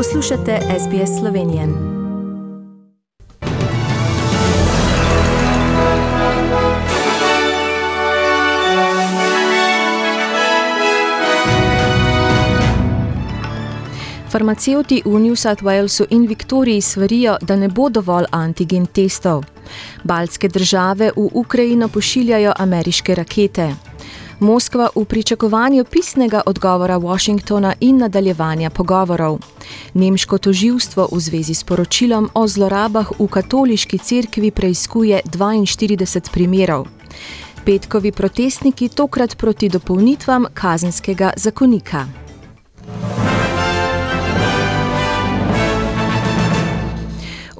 Poslušate SBS Slovenijo. Farmacevti v New South Walesu in Viktoriji svarijo, da ne bo dovolj antigen testov. Baltske države v Ukrajino pošiljajo ameriške rakete. Moskva v pričakovanju pisnega odgovora Washingtona in nadaljevanja pogovorov. Nemško toživstvo v zvezi s poročilom o zlorabah v katoliški cerkvi preizkuje 42 primerov. Petkovi protestniki tokrat proti dopolnitvam kazenskega zakonika.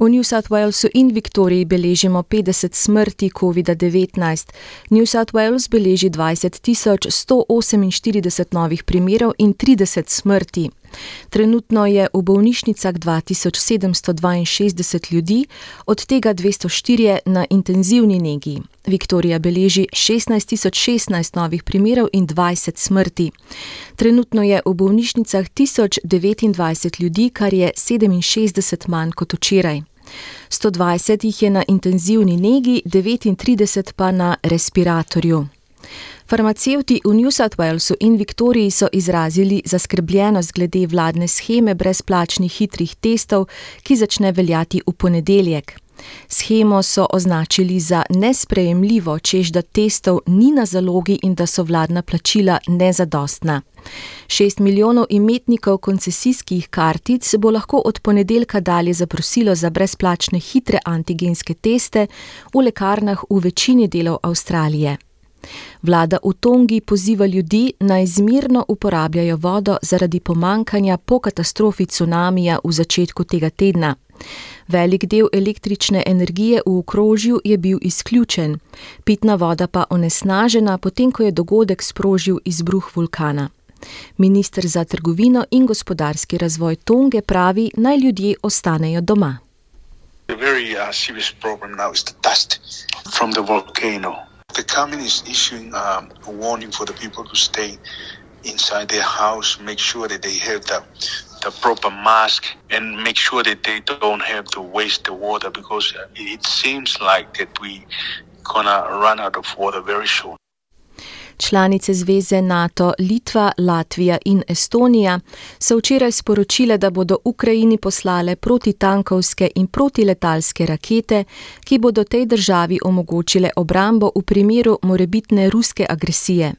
V New South Walesu in Viktoriji beležimo 50 smrti COVID-19. New South Wales beleži 20 148 novih primerov in 30 smrti. Trenutno je v bolnišnicah 2762 ljudi, od tega 204 na intenzivni negi. Viktorija beleži 16016 novih primerov in 20 smrti. Trenutno je v bolnišnicah 1029 ljudi, kar je 67 manj kot včeraj. 120 jih je na intenzivni negi, 39 pa na respiratorju. Farmacevti v New South Walesu in Viktoriji so izrazili zaskrbljenost glede vladne scheme brezplačnih hitrih testov, ki začne veljati v ponedeljek. Schemo so označili za nesprejemljivo, čež da testov ni na zalogi in da so vladna plačila nezadostna. Šest milijonov imetnikov koncesijskih kartic bo lahko od ponedeljka dalje zaprosilo za brezplačne hitre antigenske teste v lekarnah v večini delov Avstralije. Vlada v Tongi poziva ljudi naj zmirno uporabljajo vodo zaradi pomankanja po katastrofi tsunamija v začetku tega tedna. Velik del električne energije v okrožju je bil izključen, pitna voda pa onesnažena, potem ko je dogodek sprožil izbruh vulkana. Ministr za trgovino in gospodarski razvoj Tonge pravi, naj ljudje ostanejo doma. Very, uh, The company is issuing um, a warning for the people to stay inside their house, make sure that they have the, the proper mask, and make sure that they don't have to waste the water because it seems like that we gonna run out of water very soon. Članice zveze NATO Litva, Latvija in Estonija so včeraj sporočile, da bodo Ukrajini poslale protitankovske in protiletalske rakete, ki bodo tej državi omogočile obrambo v primeru morebitne ruske agresije.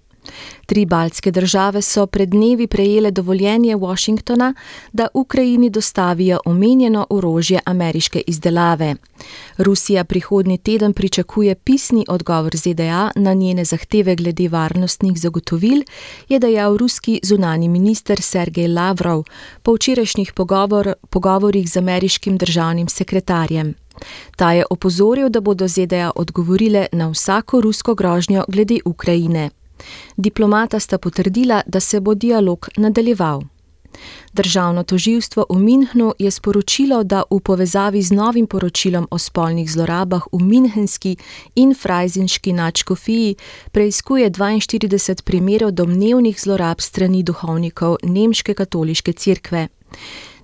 Tri baltske države so pred dnevi prejele dovoljenje Washingtona, da Ukrajini dostavijo omenjeno orožje ameriške izdelave. Rusija prihodnji teden pričakuje pisni odgovor ZDA na njene zahteve glede varnostnih zagotovil, je dejal ruski zunani minister Sergej Lavrov po včerajšnjih pogovor, pogovorih z ameriškim državnim sekretarjem. Ta je opozoril, da bodo ZDA odgovorile na vsako rusko grožnjo glede Ukrajine. Diplomata sta potrdila, da se bo dialog nadaljeval. Državno toživstvo v Minhnu je sporočilo, da v povezavi z novim poročilom o spolnih zlorabah v Minhenski in Frajzinški načkofiji preizkuje 42 primerov domnevnih zlorab strani duhovnikov Nemške katoliške cerkve.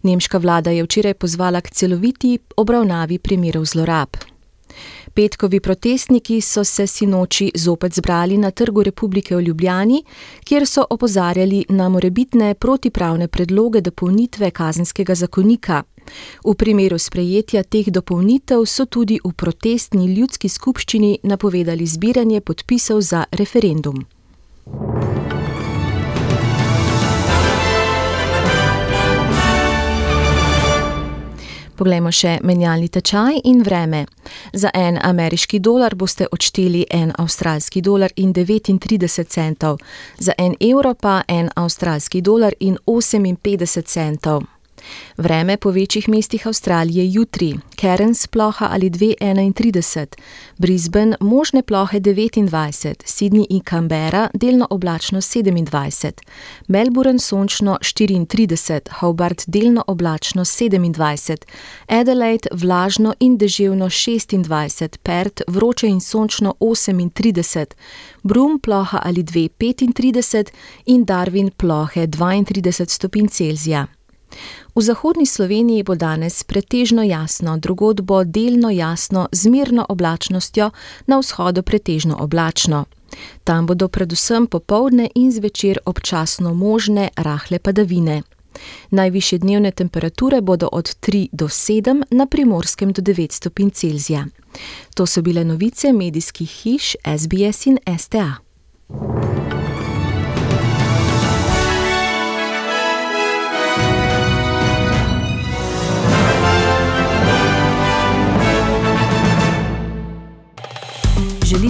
Nemška vlada je včeraj pozvala k celoviti obravnavi primerov zlorab. Petkovi protestniki so se sinoči zopet zbrali na Trgu republike v Ljubljani, kjer so opozarjali na morebitne protipravne predloge dopolnitve kazenskega zakonika. V primeru sprejetja teh dopolnitev so tudi v protestni ljudski skupščini napovedali zbiranje podpisov za referendum. Poglejmo še menjalni tečaj in vreme. Za en ameriški dolar boste odšteli en avstralski dolar in 39 centov, za en evro pa en avstralski dolar in 58 centov. Vreme po večjih mestih Avstralije jutri: Cairns ploha ali 2,31, Brisbane možne plohe 29, Sydney in Canberra delno oblačno 27, Melbourne sončno 34, Hobart delno oblačno 27, Adelaide vlažno in deževno 26, Perth vroče in sončno 38, Brum ploha ali 2,35 in Darwin plohe 32 stopinj Celzija. V zahodni Sloveniji bo danes pretežno jasno, drugod bo delno jasno z mirno oblačnostjo, na vzhodu pretežno oblačno. Tam bodo predvsem popovdne in zvečer občasno možne rahle padavine. Najvišje dnevne temperature bodo od 3 do 7, na primorskem do 9 stopinj Celzija. To so bile novice medijskih hiš SBS in STA.